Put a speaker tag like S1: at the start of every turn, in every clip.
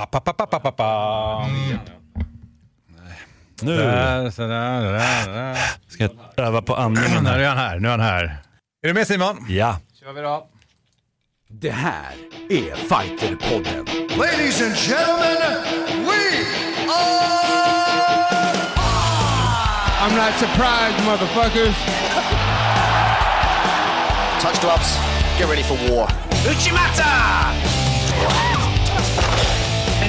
S1: Pa, pa, pa, pa, pa, pa, pa.
S2: Nu
S1: Där, sådär, där, där.
S2: ska jag öva på andningen.
S1: Nu är han här, nu är han här. Är du med Simon?
S2: Ja.
S1: kör vi då.
S3: Det här är Fighterpodden.
S4: Ladies and gentlemen, we are.
S5: I'm not surprised, motherfuckers.
S6: Touch gloves. Get ready for war. Uchimata!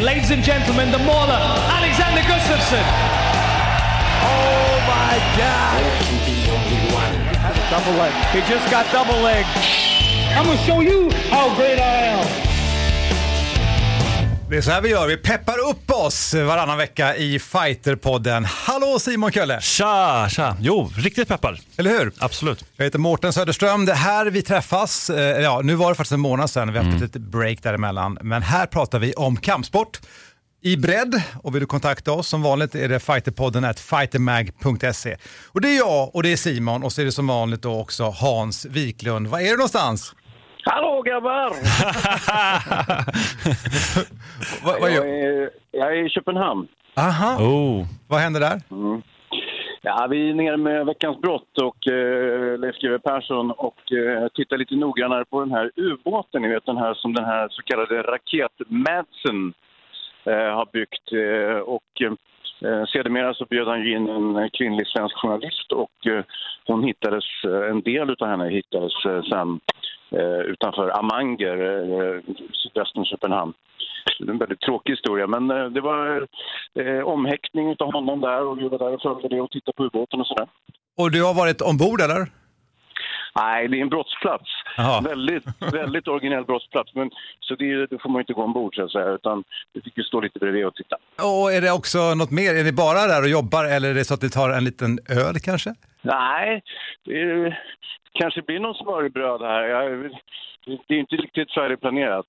S7: And ladies and gentlemen, the mauler, Alexander Gustafsson. Oh my God! Double leg. He just got double leg. I'm gonna show you how great I am.
S1: Det är så här vi gör, vi peppar upp oss varannan vecka i Fighterpodden. Hallå Simon Kölle!
S2: Tja, tja. Jo, riktigt peppar.
S1: Eller hur?
S2: Absolut.
S1: Jag heter Mårten Söderström, det är här vi träffas. Eh, Ja, nu var det faktiskt en månad sedan, vi har haft ett litet break däremellan. Men här pratar vi om kampsport i bredd och vill du kontakta oss som vanligt är det fighterpodden at fightermag.se. Och det är jag och det är Simon och så är det som vanligt då också Hans Wiklund. Var är du någonstans?
S8: Hallå grabbar!
S1: Va, vad
S8: Jag
S1: gör?
S8: är, jag är i Köpenhamn.
S1: Aha,
S2: Oh.
S1: vad händer där?
S8: Ja, vi är nere med Veckans brott och eh, Leif GW Persson och eh, tittar lite noggrannare på den här ubåten, ni vet den här som den här så kallade raket-Madsen eh, har byggt. Eh, och eh, sedermera så bjöd han ju in en kvinnlig svensk journalist och eh, hon hittades, eh, en del av henne hittades sen utanför Amanger, eh, sydvästen Köpenhamn. Det är en väldigt tråkig historia, men eh, det var eh, omhäktning av honom där och vi var där och följde det och tittade på ubåten och sådär.
S1: Och du har varit ombord eller?
S8: Nej, det är en brottsplats.
S1: Jaha.
S8: Väldigt, väldigt originell brottsplats. Men, så det, det får man inte gå ombord så att säga, utan vi fick ju stå lite bredvid och titta.
S1: Och är det också något mer? Är ni bara där och jobbar eller är det så att ni tar en liten öl kanske?
S8: Nej, det är, kanske blir någon smörrebröd här. Jag, det är inte riktigt färdigplanerat.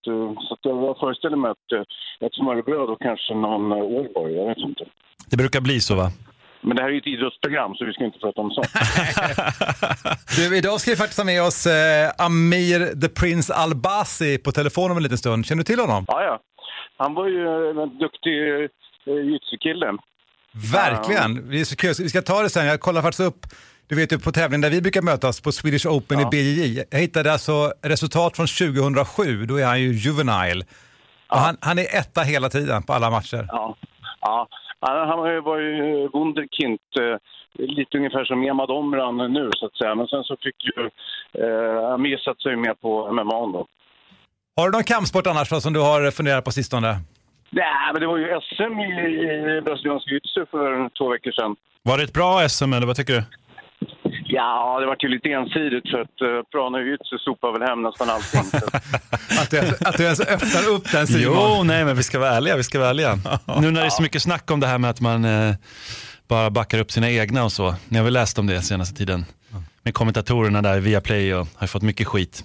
S8: Så att jag föreställer mig att eh, ett smörrebröd och kanske någon eh, Ålborg, jag vet inte.
S2: Det brukar bli så va?
S8: Men det här är ju ett idrottsprogram så vi ska inte prata om sånt.
S1: Du, idag ska vi faktiskt ha med oss eh, Amir the Prince Albasi på telefon om en liten stund. Känner du till honom?
S8: Ja, ja. Han var ju en duktig eh, jujutsu-kille.
S1: Verkligen. Så. Vi ska ta det sen. Jag kollar faktiskt upp, du vet ju på tävlingen där vi brukar mötas på Swedish Open i BJJ. Jag hittade alltså resultat från 2007. Då är han ju juvenile. Och han, han är etta hela tiden på alla matcher.
S8: Ja. ja. Han var ju- var ju wunderkind, eh, lite ungefär som Emad Omran nu så att säga. Men sen så fick ju eh, Amir sig med på MMA då.
S1: Har du någon kampsport annars då, som du har funderat på sistone?
S8: Nej, men det var ju SM i, i brasiliansk jiu-jitsu för två veckor sedan.
S2: Var det ett bra SM eller vad tycker du?
S8: Ja, det var ju lite ensidigt för att uh, Prana jiu-jitsu sopar väl hem nästan allting.
S1: Att du, att du ens öppnar upp den Simon?
S2: Jo, nej men vi ska vara ärliga. Vi ska vara ärliga. Nu när det är så mycket snack om det här med att man eh, bara backar upp sina egna och så. Ni har väl läst om det senaste tiden? Med kommentatorerna där via Play och har fått mycket skit.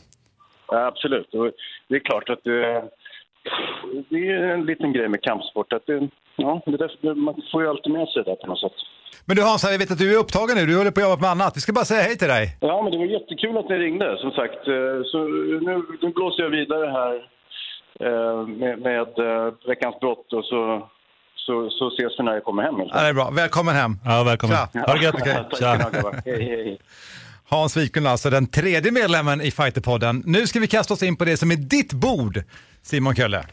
S8: ja, absolut. Och det är klart att det, det är en liten grej med kampsport. Att det, ja, det där, man får ju alltid med sig det på något sätt.
S1: Men du Hans, jag vet att du är upptagen nu. Du håller på att jobba med annat. Vi ska bara säga hej till dig.
S8: Ja, men det var jättekul att ni ringde, som sagt. Eh, Så nu, nu blåser jag vidare här eh, med, med eh, Veckans brott och så, så, så ses vi när jag kommer hem.
S1: Ja, det är bra. Välkommen hem.
S2: Ja, välkommen.
S1: Tja.
S2: Ha det gött.
S8: Ha,
S2: Tja.
S8: hej, hej.
S1: Hans Wiklund alltså, den tredje medlemmen i Fighterpodden. Nu ska vi kasta oss in på det som är ditt bord, Simon Kölle.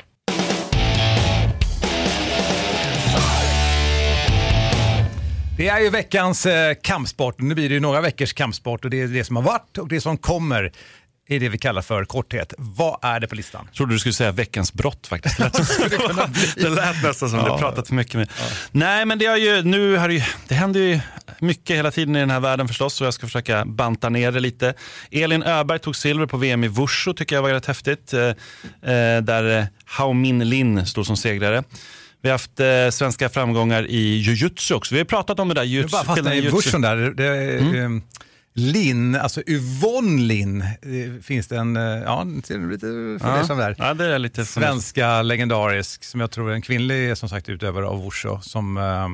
S1: Det är ju veckans eh, kampsport. Nu blir det ju några veckors kampsport och det är det som har varit och det som kommer är det vi kallar för korthet. Vad är det på listan?
S2: trodde du skulle säga veckans brott faktiskt. Det lät, det lät nästan som du pratat för mycket med. Nej, men det, är ju, nu har det, ju, det händer ju mycket hela tiden i den här världen förstås och jag ska försöka banta ner det lite. Elin Öberg tog silver på VM i Wushu tycker jag var rätt häftigt. Eh, eh, där Hao Min Lin stod som segrare. Vi har haft eh, svenska framgångar i jujutsu också. Vi har pratat om det där.
S1: Jag
S2: Jujutsu,
S1: bara fastnar
S2: skillnaden
S1: i
S2: jujutsu.
S1: Där. Det,
S2: Mm.
S1: eh, Linn, alltså Yvonne Linn, finns det en, eh, ja, ser du lite fundersam där.
S2: Ja, det är lite
S1: Svenska legendarisk, som jag tror är en kvinnlig som sagt utövare av Wushu, som eh,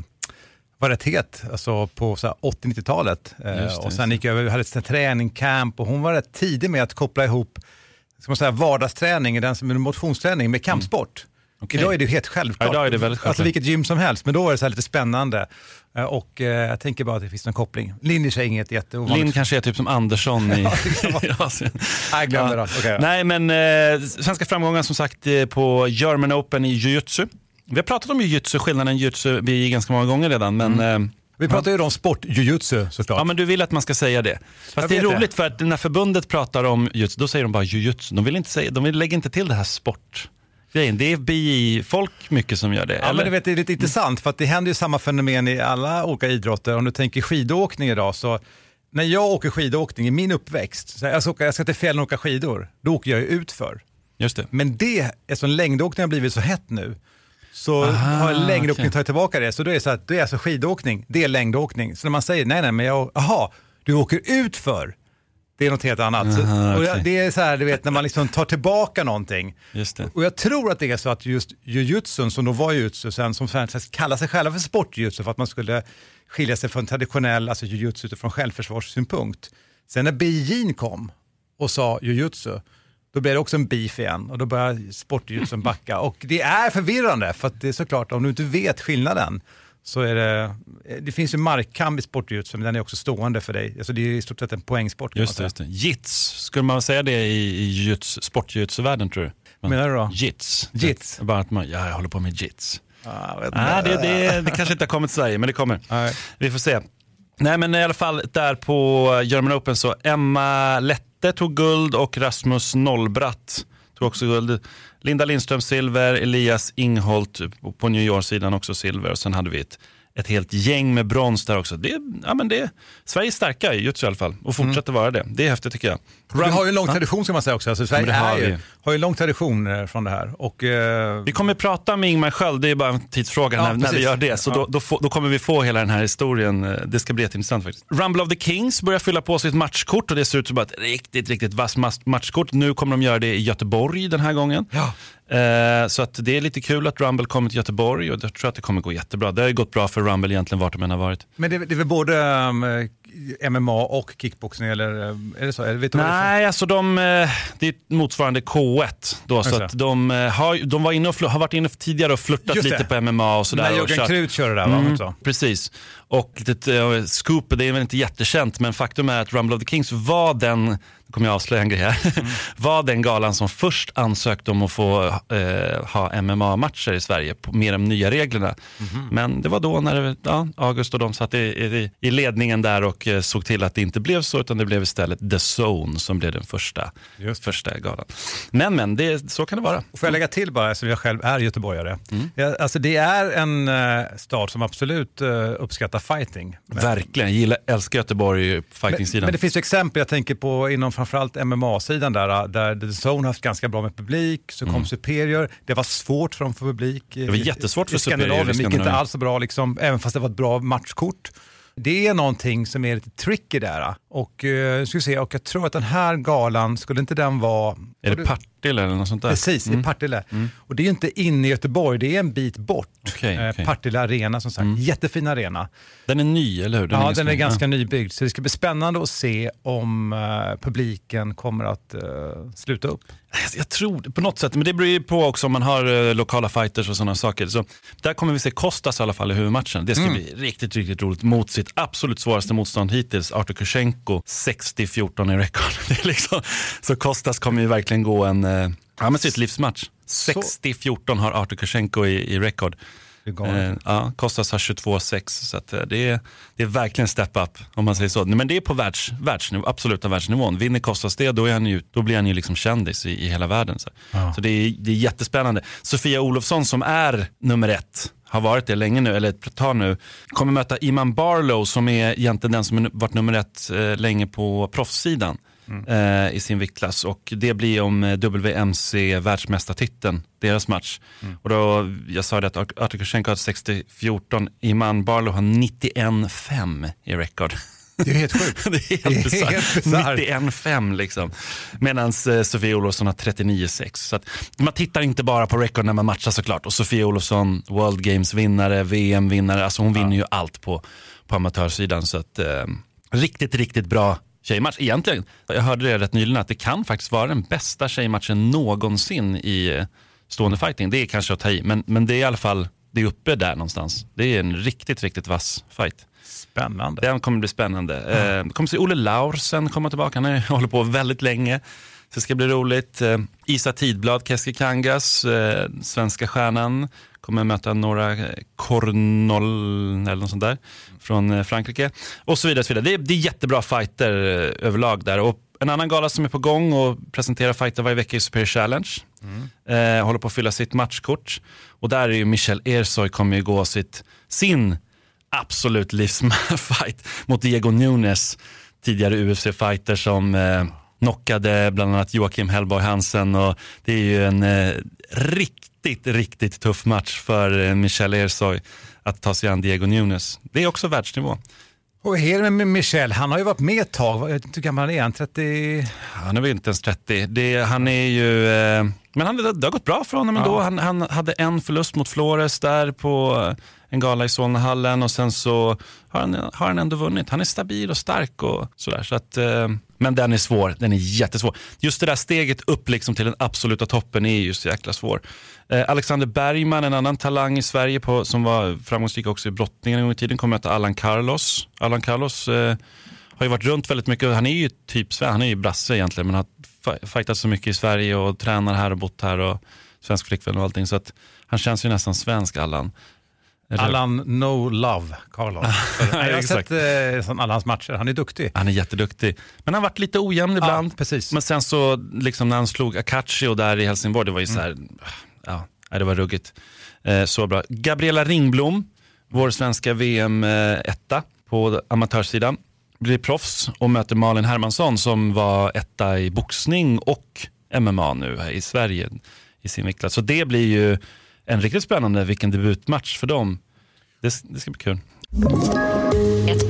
S1: var rätt het alltså på så här 80-90-talet. Eh, och sen gick jag över, hade ett träningscamp och hon var rätt tidig med att koppla ihop ska man säga, vardagsträning, den som är motionsträning, med kampsport.
S2: Okej.
S1: Idag är det helt självklart.
S2: Ja, idag är det väldigt självklart.
S1: Alltså vilket gym som helst, men då är det så lite spännande. Eh, Och eh, jag tänker bara att det finns någon koppling. Lineage är inget jätteovanligt.
S2: Linn kanske är typ som Andersson i, Asien.
S1: Nej, glöm det då. Okej, ja.
S2: Nej, men eh, svenska framgångar som sagt eh, på German Open i jujutsu. Vi har pratat om jujutsu, skillnaden jujutsu vi ganska många gånger redan. Men,
S1: Mm.
S2: eh,
S1: Vi pratar ju om sport-jujutsu såklart.
S2: ja, men du vill att man ska säga det. Fast det är roligt
S1: det.
S2: för att när förbundet pratar om jujutsu, då säger de bara jujutsu. De vill inte säga, de vill lägga inte till det här sport. Grejen. Det är BI-folk mycket som gör det.
S1: Ja, men du vet, det är lite intressant för att det händer ju samma fenomen i alla olika idrotter. Om du tänker skidåkning idag så när jag åker skidåkning i min uppväxt, så jag, ska åka, jag ska till fjällen och åka skidor, då åker jag ju utför.
S2: Just det.
S1: Men det, eftersom längdåkning har blivit så hett nu, så har längdåkning
S2: okej.
S1: tagit tillbaka det. Så då är det så att det är alltså skidåkning, det är längdåkning. Så när man säger nej, nej, men jag, aha, du åker utför, det är något helt annat.
S2: Aha,
S1: och jag, det är så här, du vet, när man liksom tar tillbaka någonting. Och jag tror att det är så att just jujutsun, som då var jujutsu sen, som kallar sig själva för sportjujutsu för att man skulle skilja sig från traditionell alltså jujutsu utifrån självförsvarssynpunkt. Sen när Beijing kom och sa jujutsu, då blev det också en beef igen och då började sportjujutsun backa. Och det är förvirrande för att det är såklart, om du inte vet skillnaden, så är det, det finns ju markkamp i sportjujutsu, men den är också stående för dig. Alltså det är i stort sett en poängsport.
S2: Just det, just det. Jits, skulle man säga det i, i jujutsu- sportjujutsu-världen tror du?
S1: Vad menar du då?
S2: Jits.
S1: Jits?
S2: Det Bara att man, ja, jag håller på med jits.
S1: Ah, inte.
S2: det, det, det kanske inte har kommit till Sverige, men det kommer.
S1: Nej.
S2: Vi får se. Nej, men i alla fall där på German Open så Emma Lette tog guld och Rasmus Nollbratt tog också guld. Linda Lindström silver, Elias Ingholt på New York-sidan också silver och sen hade vi ett, ett helt gäng med brons där också. Det, ja, men det, Sverige är starka i jujutsu i alla fall och fortsätter vara det. Det är häftigt tycker jag.
S1: Vi har ju en lång tradition ska man säga också. Alltså, Sverige
S2: har
S1: ju, har ju en lång tradition eh, från det här. Och, eh,
S2: Vi kommer prata med Ingmar Sköld, det är bara en tidsfråga
S1: Ja,
S2: när, när vi gör det. Så
S1: Ja.
S2: då, då, får, då kommer vi få hela den här historien. Eh, Det ska bli jätteintressant faktiskt. Rumble of the Kings börjar fylla på sitt matchkort och det ser ut som ett riktigt, riktigt vasst mas- matchkort. Nu kommer de göra det i Göteborg den här gången.
S1: Ja.
S2: Eh, så att det är lite kul att Rumble kommer till Göteborg och jag tror att det kommer gå jättebra. Det har ju gått bra för Rumble egentligen vart de än har varit.
S1: men det, det är väl både um, MMA och kickboxning eller eh, är det så? Vet du
S2: Nej, alltså de, eh, det är motsvarande K1. Då, så
S1: Alltså.
S2: att de, eh, har, de var inne och, har varit inne tidigare och flörtat
S1: Just
S2: lite på MMA och sådär.
S1: När Jörgen Krut kör det där va?
S2: Mm,
S1: också.
S2: precis. Och litet uh, scoop, det är väl inte jättekänt, men faktum är att Rumble of the Kings var den, nu kommer jag avslöja en grej här,
S1: Mm.
S2: var den galan som först ansökte om att få eh, ha MMA-matcher i Sverige på, med de nya reglerna.
S1: Mhm.
S2: Men det var då när ja, August och de satt i, i, i ledningen där och eh, såg till att det inte blev så, utan det blev istället The Zone som blev den första,
S1: Just.
S2: första galan. Men, men, det, så kan det vara.
S1: Får jag lägga till bara, eftersom jag själv är göteborgare.
S2: Mm.
S1: Alltså det är en eh, stad som absolut eh, uppskattar fighting. Men,
S2: Verkligen, jag gillar, älskar Göteborg
S1: men,
S2: fighting-sidan.
S1: men det finns exempel, jag tänker på inom framförallt MMA-sidan där, där The Zone haft ganska bra med publik, så kom Superior, det var svårt för dem att få publik. Det
S2: Mm. var jättesvårt för Superior i
S1: Skandinavien. Det gick inte alls så bra, liksom, även fast det var ett bra matchkort. Det är någonting som är lite tricky där. Och, eh, ska se, och jag tror att den här galan, skulle inte den vara...
S2: Är det Partille eller något sånt där?
S1: Precis, i Partille. Och det är inte inne i Göteborg, det är en bit bort.
S2: Okej,
S1: Eh. Partille Arena som sagt, jättefin arena.
S2: Den är ny, eller hur?
S1: ja, den är ganska nybyggd, så det ska bli spännande att se om eh, publiken kommer att eh, sluta upp.
S2: Jag- Jag tror på något sätt, men det beror ju på också om man har eh, lokala fighters och sådana saker. Så där kommer vi se Kostas i alla fall i huvudmatchen. Det ska
S1: Mm.
S2: bli riktigt, riktigt roligt mot sitt absolut svåraste motstånd hittills, Artur Kushenko, 60-14 i är liksom, så Kostas kommer ju verkligen gå en, eh, ja men sitt livsmatch. 60-14 har Artur Kushenko i, i
S1: galet.
S2: Eh, ja, Kostas har 22-6, så att, eh, det, är, det är verkligen step up om man säger så. Men det är på världs, världsnivå, absoluta världsnivån. Vinner Kostas det, då, är han ju, då blir han ju liksom kändis i, i hela världen. Så, så det, är, det är jättespännande. Sofia Olofsson som är nummer ett, har varit det länge nu, eller ett tag nu, kommer möta Iman Barlow som är egentligen den som har varit nummer ett eh, länge på proffssidan. eh, i sin viktklass och det blir om eh, WMC världsmästartiteln, deras match. Och då, jag sa det att Ar- Artur har 60-14, Iman Barlow har 91-5 i rekord.
S1: Det är helt sjukt.
S2: det är helt bisarrt.
S1: bisarrt.
S2: 91-5 liksom. Medan eh, Sofia Olofsson har 39-6. Så att man tittar inte bara på rekord när man matchar såklart. Och Sofia Olofsson, World Games vinnare, VM-vinnare, alltså hon vinner ju allt på, på amatörsidan. Så att, eh, riktigt, riktigt bra tjejmatch. Egentligen, jag hörde det rätt nyligen att det kan faktiskt vara den bästa tjejmatchen någonsin i, stående fighting. Det är kanske att ta i, men, men det är i alla fall det är uppe där någonstans. Det är en riktigt, riktigt vass fight.
S1: Spännande.
S2: Den kommer bli spännande. Eh, det kommer se Olle Laursen komma tillbaka. Han har hållit på väldigt länge. Så det ska bli roligt. Eh, Isa Tidblad, Keski Kangas, eh, svenska stjärnan, kommer möta några eh, Cornol eller något sånt där från eh, Frankrike. Och så vidare. Så vidare. Det, är, det är jättebra fighter eh, överlag där. Och en annan gala som är på gång och presenterar fighter varje vecka är Superior Challenge. Eh, håller på att fylla sitt matchkort. Och där är ju Michel Ersoy kommer ju gå sitt, sin absolut livsfight mot Diego Nunes, tidigare UFC-fighter som eh, knockade bland annat Joakim Hellborg Hansen och det är ju en eh, riktigt, riktigt tuff match för eh, Michel Ersoy att ta sig an Diego Nunes. Det är också världsnivå.
S1: Och hela med Michel, han har ju varit med ett tag. Hur gammal är han? 30?
S2: Han är väl inte ens 30. Det, han är ju, eh, men han, det, har gått bra för honom ändå. Han, han hade en förlust mot Flores där på eh, en gala i Solnahallen och sen så har han, har han ändå vunnit. Han är stabil och stark och sådär. Så att, eh, men den är svår, den är jättesvår. Just det där steget upp liksom till den absoluta toppen är ju så jäkla svår. Eh, Alexander Bergman, en annan talang i Sverige på, som var framgångsrik också i brottningen en gång i tiden, kommer möta Allan Carlos. Allan Carlos eh, har ju varit runt väldigt mycket. Han är ju typ svensk, han är ju brasse egentligen men har fightat så mycket i Sverige och tränar här och bott här och svensk flickvän och allting. Så att han känns ju nästan svensk Allan. Eller-
S1: Allan No Love Carlos. jag har sett eh, alla hans matcher, han är duktig.
S2: Han är jätteduktig. Men han varit lite ojämn ibland.
S1: Ja, precis.
S2: Men sen så, liksom när han slog Akachi där i Helsingborg, det var ju så här, ja, det var ruggigt. Eh, så bra. Gabriella Ringblom, vår svenska VM-etta på amatörsidan, blir proffs och möter Malin Hermansson som var etta i boxning och MMA nu här i Sverige i sin viktklass. Så det blir ju en riktigt spännande, vilken debutmatch för dem. Det, det ska bli kul.
S9: Ett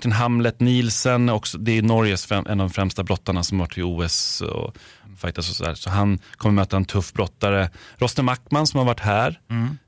S2: Hamlet Nielsen, också, det är Norges främ, en av de främsta brottarna som varit i OS och fightas och sådär. Så han kommer möta en tuff brottare. Rosten Mackman som har varit här.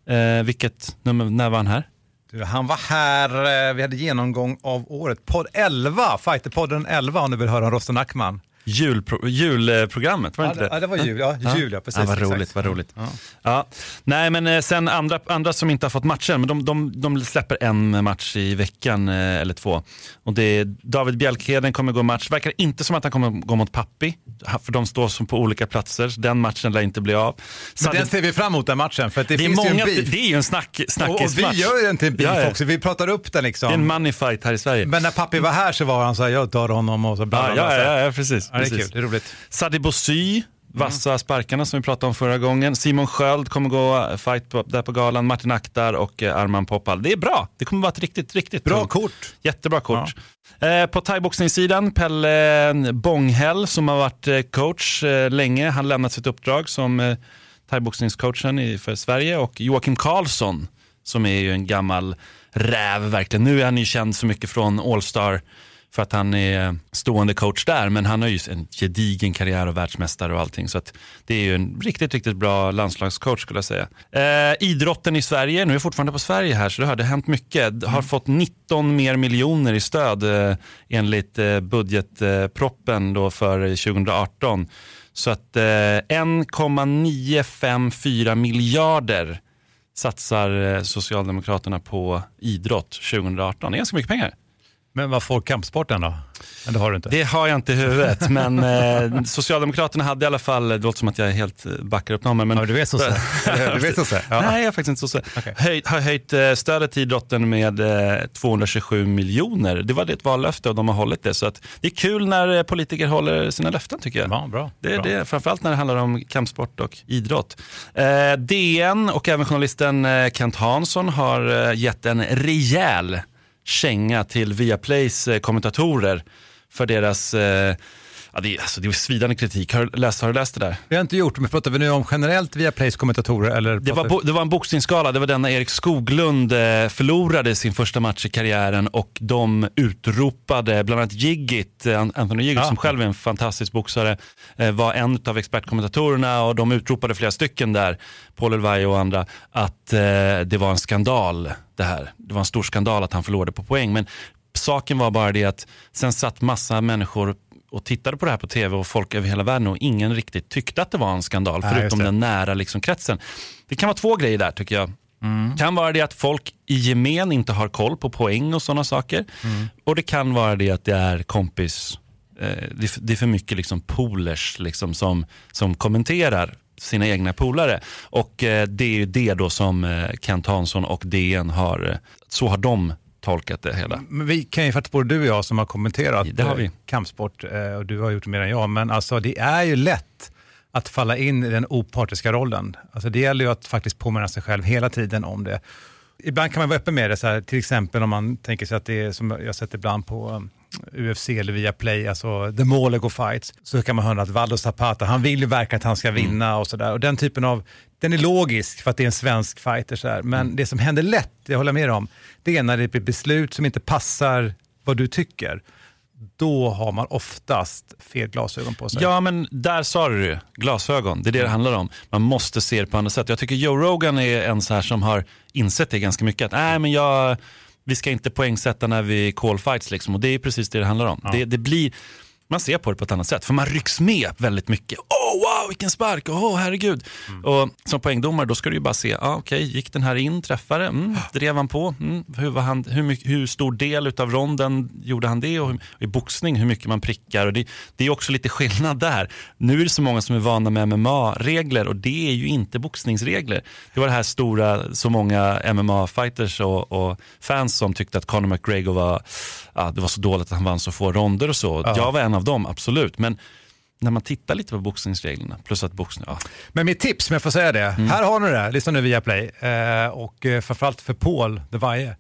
S2: Eh, vilket nummer, när var han här?
S1: Du, Han var här, eh, vi hade genomgång av året. Podd 11, Fighterpodden 11 om du vill höra om Rosten Ackman.
S2: Julpro, julprogrammet, var det
S1: Ja,
S2: inte
S1: det, ja, det var jul, ja, jul, ja precis.
S2: Ja, vad
S1: exakt.
S2: roligt, vad roligt. Ja. Nej, men eh, sen andra, andra som inte har fått matcher, men de, de, de släpper en match i veckan eh, eller två. Och det är David Bjälkheden kommer gå match. Verkar inte som att han kommer gå mot Pappi, för de står som på olika platser. Så Den matchen lär inte bli av.
S1: Men
S2: Sadi-
S1: den ser vi fram emot den matchen, för att det,
S2: det, är
S1: finns ju
S2: många,
S1: en
S2: det,
S1: beef.
S2: det är ju en snack,
S1: och, och
S2: snackismatch.
S1: vi gör den till en beef
S2: Ja, ja.
S1: också, vi pratar upp den liksom.
S2: Det är en money fight här i Sverige.
S1: Men när pappi var här så var han så här, jag tar honom och så bla
S2: ja,
S1: bla, bla.
S2: ja, ja, ja, precis.
S1: Ja, det är kul, det är roligt.
S2: Sadi Bossy, vassa sparkarna som vi pratade om förra gången. Simon Sköld kommer gå fight på, där på galan. Martin Akhtar och eh, Arman Poppal. Det är bra. Det kommer vara ett riktigt, riktigt
S1: Bra
S2: tungt.
S1: kort.
S2: Jättebra kort. Eh, på thaiboxningssidan, Pelle Bånghäll som har varit eh, coach eh, länge. Han lämnat sitt uppdrag som eh, thaiboxningscoachen för Sverige. Och Joakim Karlsson som är ju en gammal räv verkligen. Nu är han ju känd så mycket från All-Star för att han är stående coach där. Men han har ju en gedigen karriär och världsmästare och allting. Så att det är ju en riktigt, riktigt bra landslagscoach skulle jag säga. Eh, idrotten i Sverige, nu är jag fortfarande på Sverige här så det har det hänt mycket. Har fått 19 mer miljoner i stöd eh, enligt eh, budgetproppen då för 2018. Så att eh, 1,954 miljarder satsar eh, Socialdemokraterna på idrott 2018. Det är ganska mycket pengar.
S1: Men vad får kampsporten då? Men det har du inte.
S2: Det har jag inte i huvudet, men eh, Socialdemokraterna hade i alla fall, det låter som att jag helt eh, backar upp någon, men
S1: Ja, du vet sosse. Du vet sosse. Ja.
S2: Nej, jag är faktiskt inte sosse.
S1: Okej.
S2: Höjt, har höjt eh, stödet till idrotten med eh, 227 miljoner. Det var ett vallöfte och de har hållit det. Så att det är kul när eh, politiker håller sina löften tycker jag.
S1: Ja, bra.
S2: Det är
S1: bra.
S2: det, framförallt när det handlar om kampsport och idrott. Eh, DN och även journalisten Kent Hansson har gett en rejäl känga till Viaplays eh, kommentatorer för deras eh, Ja, det, alltså, det är svidande kritik. Har, du läst, har du läst det där?
S1: Vi har inte gjort, men pratar vi nu om generellt via Plays kommentatorer? Eller
S2: Det var, bo- det var en boxningsgala, det var denna Erik Skoglund eh, förlorade sin första match i karriären och de utropade, bland annat Jiggit, eh, Anthony Jiggit
S1: Ja.
S2: som själv är en fantastisk boxare, eh, var en av expertkommentatorerna och de utropade flera stycken där, Paul Elvay och andra, att det var en skandal det här. Det var en stor skandal att han förlorade på poäng. Men saken var bara det att sen satt massa människor och tittade på det här på tv och folk över hela världen och ingen riktigt tyckte att det var en skandal
S1: Nej,
S2: förutom den nära liksom, kretsen. Det kan vara två grejer där tycker jag. kan vara det att folk i gemen inte har koll på poäng och sådana saker. Och det kan vara det att det är kompis, eh, det, är för, det är för mycket liksom polers liksom, som, som kommenterar sina egna polare. Och eh, det är ju det då som eh, Kent Hansson och DN har, eh, så har de tolkat det hela.
S1: Men vi kan ju faktiskt, både du och jag som har kommenterat
S2: Det har vi.
S1: eh, kampsport, eh, och du har gjort mer än jag, men alltså det är ju lätt att falla in i den opartiska rollen. Alltså det gäller ju att faktiskt påminna sig själv hela tiden om det. Ibland kan man vara öppen med det, så här, till exempel om man tänker sig att det är som jag sett ibland på um, UFC eller via Play, alltså The Målego Fights, så kan man höra att Valdo Zapata, han vill ju verka att han ska vinna och sådär. Och den typen av, den är logisk för att det är en svensk fighter så här. Men det som händer lätt, det håller jag med om, det är när det blir beslut som inte passar vad du tycker. Då har man oftast fel glasögon på sig.
S2: Ja, men där sa du det. Glasögon. Det är det det handlar om. Man måste se det på andra sätt. Jag tycker Joe Rogan är en så här som har insett det ganska mycket. Att nej, men jag, vi ska inte poängsätta när vi call fights. Liksom. Och det är precis det det handlar om. Det, det blir, man ser på det på ett annat sätt. För man rycks med väldigt mycket. Åh, wow, vilken spark. Åh, herregud. Och som poängdomare då ska du ju bara se, ah, okej, gick den här in, träffade, mm, drev han på, mm, hur, var han, hur, mycket, hur stor del av ronden gjorde han det och, hur, och i boxning hur mycket man prickar. Och det, det är också lite skillnad där. Nu är det så många som är vana med MMA-regler och det är ju inte boxningsregler. Det var det här stora, så många MMA-fighters och, och fans som tyckte att Conor McGregor var, ja, det var så dåligt att han vann så få ronder och så. Jag var en av dem, absolut. Men när man tittar lite på boxningsreglerna, plus att boxning, ja,
S1: Men mitt tips, om jag får säga det.
S2: Mm.
S1: Här har ni det, lyssna nu via Play. Eh, och eh, framförallt för Paul de Valle,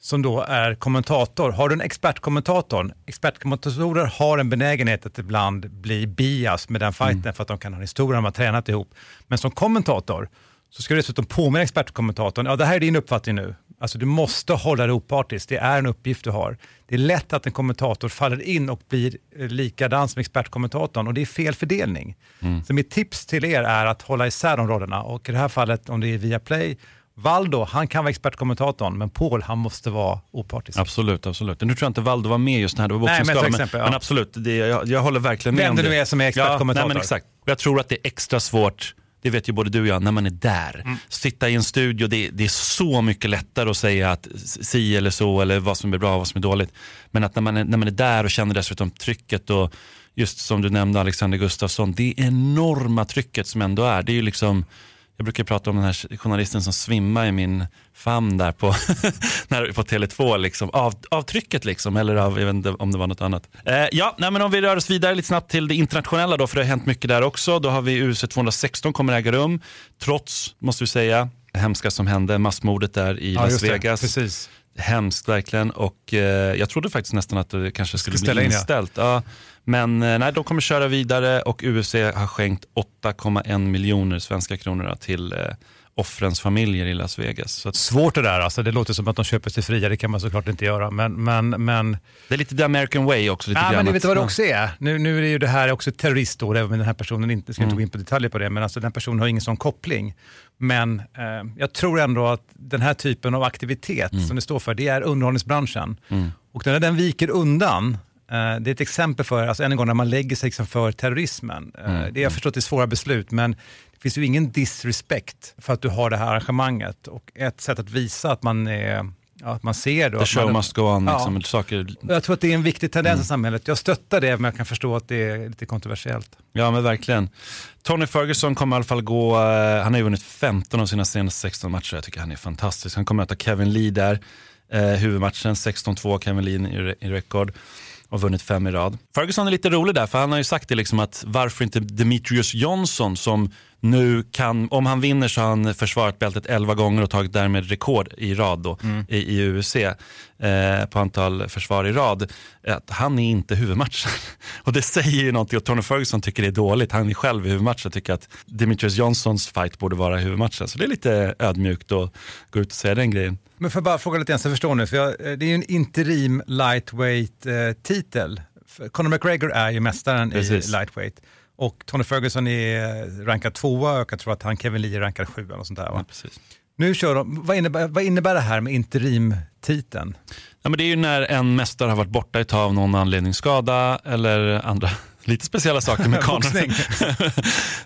S1: som då är kommentator. Har du en expertkommentator, expertkommentatorer har en benägenhet att ibland bli bias med den fighten
S2: Mm.
S1: för att de kan ha en historia, de har tränat ihop. Men som kommentator så ska du dessutom påminna expertkommentatorn, ja det här är din uppfattning nu. Alltså du måste hålla dig opartisk, det är en uppgift du har. Det är lätt att en kommentator faller in och blir eh, likadan som expertkommentatorn och det är fel fördelning. Så mitt tips till er är att hålla isär de rollerna och i det här fallet om det är via Play, Valdo, han kan vara expertkommentatorn, men Paul, han måste vara opartisk.
S2: Absolut, absolut. Nu tror jag inte Valdo var med just när det var
S1: Nej, men
S2: men,
S1: exempel, ja.
S2: men absolut, det, jag, jag håller verkligen med
S1: Vem
S2: om
S1: det
S2: det.
S1: nu är som är expertkommentator.
S2: Ja, nej, men exakt. Jag tror att det är extra svårt, det vet ju både du och jag, när man är där.
S1: Mm.
S2: Sitta i en studio, det, det är så mycket lättare att säga att si eller så, eller vad som är bra och vad som är dåligt. Men att när man är, när man är där och känner dessutom trycket och just som du nämnde Alexander Gustafsson, det enorma trycket som ändå är. Det är ju liksom jag brukar prata om den här journalisten som svimmar i min famn där på, när, på Tele2, liksom, av, av trycket liksom, eller av, jag vet inte om det var något annat. Eh, ja, nej, men om vi rör oss vidare lite snabbt till det internationella då, för det har hänt mycket där också. Då har vi UFC 216 kommer äga rum, trots, måste vi säga, det hemska som hände, massmordet där i
S1: Ja,
S2: Las
S1: just det.
S2: Vegas.
S1: Precis.
S2: Hemskt verkligen och eh, jag trodde faktiskt nästan att det kanske skulle bli
S1: in, ja.
S2: inställt. Ja. Men eh, nej, de kommer köra vidare och UFC har skänkt 8,1 miljoner svenska kronor till eh, offrens familjer i Las Vegas. Så att,
S1: Svårt det där, alltså. det låter som att de köper sig fria, det kan man såklart inte göra. Men, men, men
S2: det är lite the American way också. Lite
S1: Ja, men
S2: att-
S1: vet vad det också är? Nu, nu är det ju det här också terroristdåd, även om den här personen inte, ska inte gå in på detaljer på det, men alltså den personen har ingen sån koppling. Men eh, jag tror ändå att den här typen av aktivitet som det står för, det är underhållningsbranschen. Och när den viker undan, det är ett exempel för, alltså än en gång, när man lägger sig liksom för terrorismen. Eh, det, jag förstår att det är svåra beslut, men det finns ju ingen disrespect för att du har det här arrangemanget. Och ett sätt att visa att man, är, ja, att man ser det.
S2: The show
S1: man,
S2: must go on.
S1: Ja.
S2: Liksom, saker,
S1: jag tror att det är en viktig tendens i samhället. Jag stöttar det, men jag kan förstå att det är lite kontroversiellt.
S2: ja men verkligen. Tony Ferguson kommer i alla fall gå, eh, han har ju vunnit 15 av sina senaste 16 matcher. Jag tycker han är fantastisk. Han kommer möta Kevin Lee där, eh, huvudmatchen 16-2, Kevin Lee i, re- i rekord. Och vunnit fem i rad. Ferguson är lite rolig där, för han har ju sagt det liksom att varför inte Demetrius Johnson som nu kan, om han vinner så har han försvarat bältet 11 gånger och tagit därmed rekord i rad då, i, i UFC eh, på antal försvar i rad. Att han är inte huvudmatchen. och det säger ju någonting och Tony Ferguson tycker det är dåligt. Han är själv i huvudmatchen och tycker att Demetrius Johnsons fight borde vara huvudmatchen. Så det är lite ödmjukt att gå ut och säga den grejen.
S1: Men får jag bara fråga lite grann så jag förstår nu, för jag, eh, det är ju en interim lightweight-titel. Conor McGregor är ju mästaren
S2: Precis.
S1: i lightweight. Och Tony Ferguson är rankad tvåa och jag tror att han Kevin Lee är rankad sjua och sånt där.
S2: Ja, precis.
S1: Nu kör de, vad innebär, vad innebär det här med interimtiteln?
S2: Ja, men det är ju när en mästare har varit borta ett tag av någon anledning, skada eller andra lite speciella saker med kanon.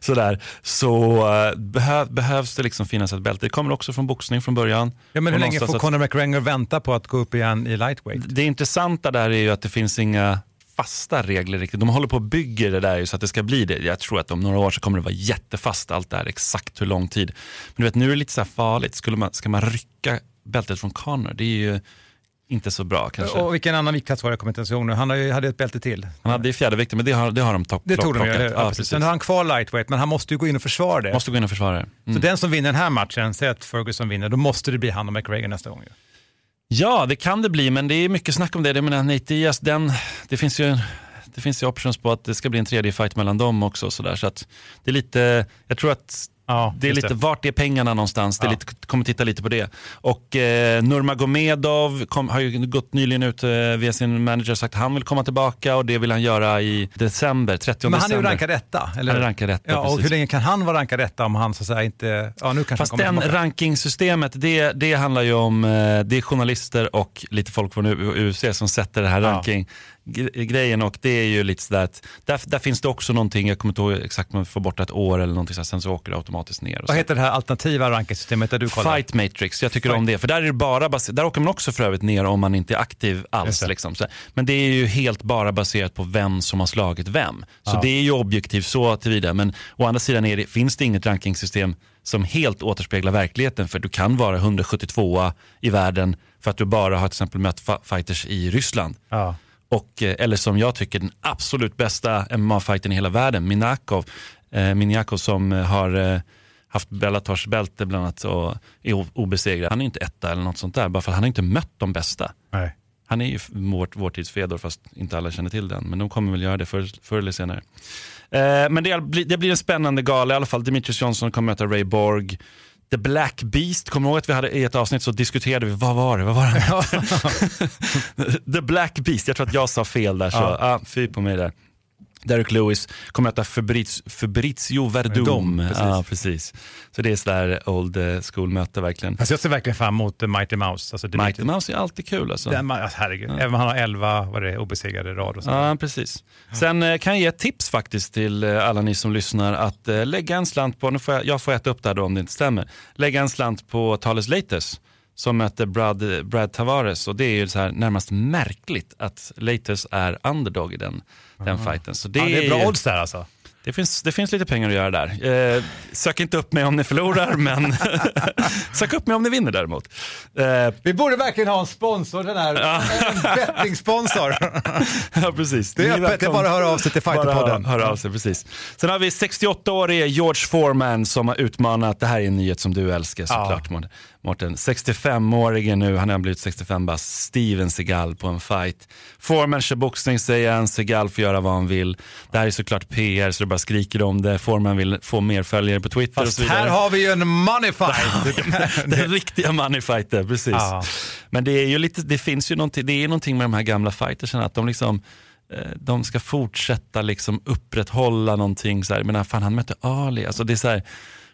S2: Sådär. Så behö, behövs det liksom finnas ett bälte. Det kommer också från boxning från början.
S1: Ja, men hur länge får Conor McGregor vänta på att gå upp igen i lightweight?
S2: Det intressanta där är ju att det finns inga fasta regler riktigt. De håller på och bygger det där ju så att det ska bli det. Jag tror att om några år så kommer det vara jättefast allt det här, exakt hur lång tid. Men du vet, nu är det lite så här farligt. Skulle man, ska man rycka bältet från Conor? Det är ju inte så bra kanske.
S1: Och vilken annan viktklass var det? Jag kommer inte ens ihåg nu. Han har ju- hade ett bälte till.
S2: Han hade i fjärdevikten, men det har, det har de topp,
S1: Det tog de ju.
S2: plockat.
S1: Ja, precis. Sen har han kvar lightweight, men han måste ju gå in och försvara det.
S2: Måste gå in och försvara det.
S1: Så
S2: Mm.
S1: den som vinner den här matchen, säg att Ferguson vinner, då måste det bli han och McGregor nästa gång. ju.
S2: Ja, det kan det bli, men det är mycket snack om det. Jag menar, Nate Diaz, den, det finns ju det finns ju options på att det ska bli en tredje fight mellan dem också. Så, där, så att det är lite, jag tror att
S1: Ja,
S2: det är lite, vart är pengarna någonstans? Det är
S1: Ja.
S2: lite, kommer titta lite på det. Och eh, Nurmagomedov kom, har ju gått nyligen ut eh, via sin manager och sagt att han vill komma tillbaka och det vill han göra i december, 30
S1: Men han är ju
S2: december.
S1: rankad etta, eller
S2: Han är
S1: hur?
S2: rankad etta,
S1: Ja, och
S2: precis.
S1: hur länge kan han vara rankad etta om han så att säga inte... Ja, nu kanske
S2: Fast den
S1: tillbaka.
S2: rankingsystemet, det, det handlar ju om, eh, det är journalister och lite folk från UFC som sätter det här
S1: Ja.
S2: Rankinggrejen och det är ju lite sådär att där, där finns det också någonting, jag kommer inte ihåg exakt, man får bort ett år eller någonting sådär, sen så åker det automatiskt ner.
S1: Vad heter det här alternativa rankingsystemet där du kollar?
S2: Fight Matrix, jag tycker
S1: Fight.
S2: om det. För där, är det bara där åker man också för övrigt ner om man inte är aktiv alls. Liksom. Så, men det är ju helt bara baserat på vem som har slagit vem. Så
S1: Ja.
S2: det är ju objektivt så tillvida. Men å andra sidan är det, finns det inget rankingsystem som helt återspeglar verkligheten. För du kan vara 172 i världen för att du bara har till exempel mött fighters i Ryssland.
S1: Ja.
S2: Och, eh, eller som jag tycker den absolut bästa MMA-fighten i hela världen, Minakov, eh, Minakov som eh, har eh, haft Bellators bälte bland annat och är obesegrad. Han är inte etta eller något sånt där, bara för att han har inte mött de bästa.
S1: Nej.
S2: Han är ju f- vår, tids Fedor, fast inte alla känner till den. Men de kommer väl göra det förr, förr eller senare. Eh, men det, blir- det blir en spännande gala i alla fall. Demetrius Johnson kommer möta Ray Borg. The Black Beast, kommer du ihåg att vi hade i ett avsnitt så diskuterade vi, vad var det? Vad var det? The Black Beast, jag tror att jag sa fel där så
S1: Ja.
S2: ah, fy på mig där. Derek Lewis kommer möta Fabriz, Fabrizio Verdum.
S1: Verdum, precis.
S2: Ja, precis. Så det är sådär old eh, school-möte verkligen.
S1: Alltså jag ser verkligen fram emot Mighty Mouse. Alltså
S2: Mighty Mouse är alltid kul alltså.
S1: Den, alltså, herregud. Även om han har 11 vad det är, obesegrade rad och så.
S2: Ja, precis. Sen eh, kan jag ge ett tips faktiskt till eh, alla ni som lyssnar att lägga en slant på, nu får jag, jag får äta upp det här då om det inte stämmer, lägga en slant på Thales Lates som möter Brad, Brad Tavares och det är ju så här närmast märkligt att Lates är underdog i den, den fighten. Så det,
S1: ja, det är bra odds där alltså.
S2: det finns, det finns lite pengar att göra där. Eh, sök inte upp mig om ni förlorar, men sök upp mig om ni vinner däremot. Eh,
S1: Vi borde verkligen ha en sponsor, den här, en bettingsponsor.
S2: ja, precis.
S1: Det är öppet, det är bara att höra av sig till Fighterpodden.
S2: Bara hör av sig, precis. Sen har vi 68-årige George Foreman som har utmanat, det här är en nyhet som du älskar såklart Mårten. Mårten. 65-årige nu, han har blivit 65 bast, Steven Seagal på en fight. Foreman kör boxning säger han, Seagal får göra vad han vill. Det här är såklart PR så det bara skriker om det. Foreman vill få mer följare på Twitter och
S1: Fast
S2: så vidare.
S1: här har vi ju en money fight.
S2: Den riktiga moneyfighter, precis.
S1: Ja.
S2: Men det är ju lite, det finns ju någonting, det är någonting med de här gamla fightersen att de liksom eh, de ska fortsätta liksom upprätthålla någonting. Så här. Men fan, han mötte Ali. Alltså det är så här,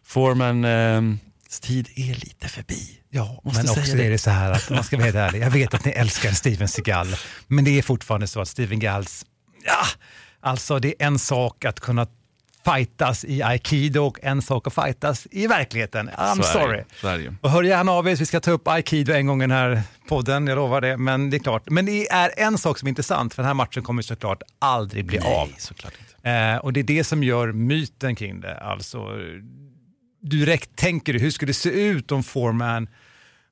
S2: Foreman, eh, tid är lite förbi.
S1: Ja, men också
S2: det.
S1: är det så här att man ska vara helt ärlig. Jag vet att ni älskar Steven Seagal, men det är fortfarande så att Steven Gals, ja, alltså det är en sak att kunna fightas i aikido och en sak att fightas i verkligheten. I'm
S2: det.
S1: sorry.
S2: Är.
S1: Och hör gärna av er, vi ska ta upp aikido en gång i den här podden, jag lovar det. Men det är klart, men det är en sak som är intressant, för den här matchen kommer såklart aldrig bli av.
S2: Nej, såklart inte.
S1: Eh, och det är det som gör myten kring det. Alltså, direkt tänker du, hur skulle det se ut om Foreman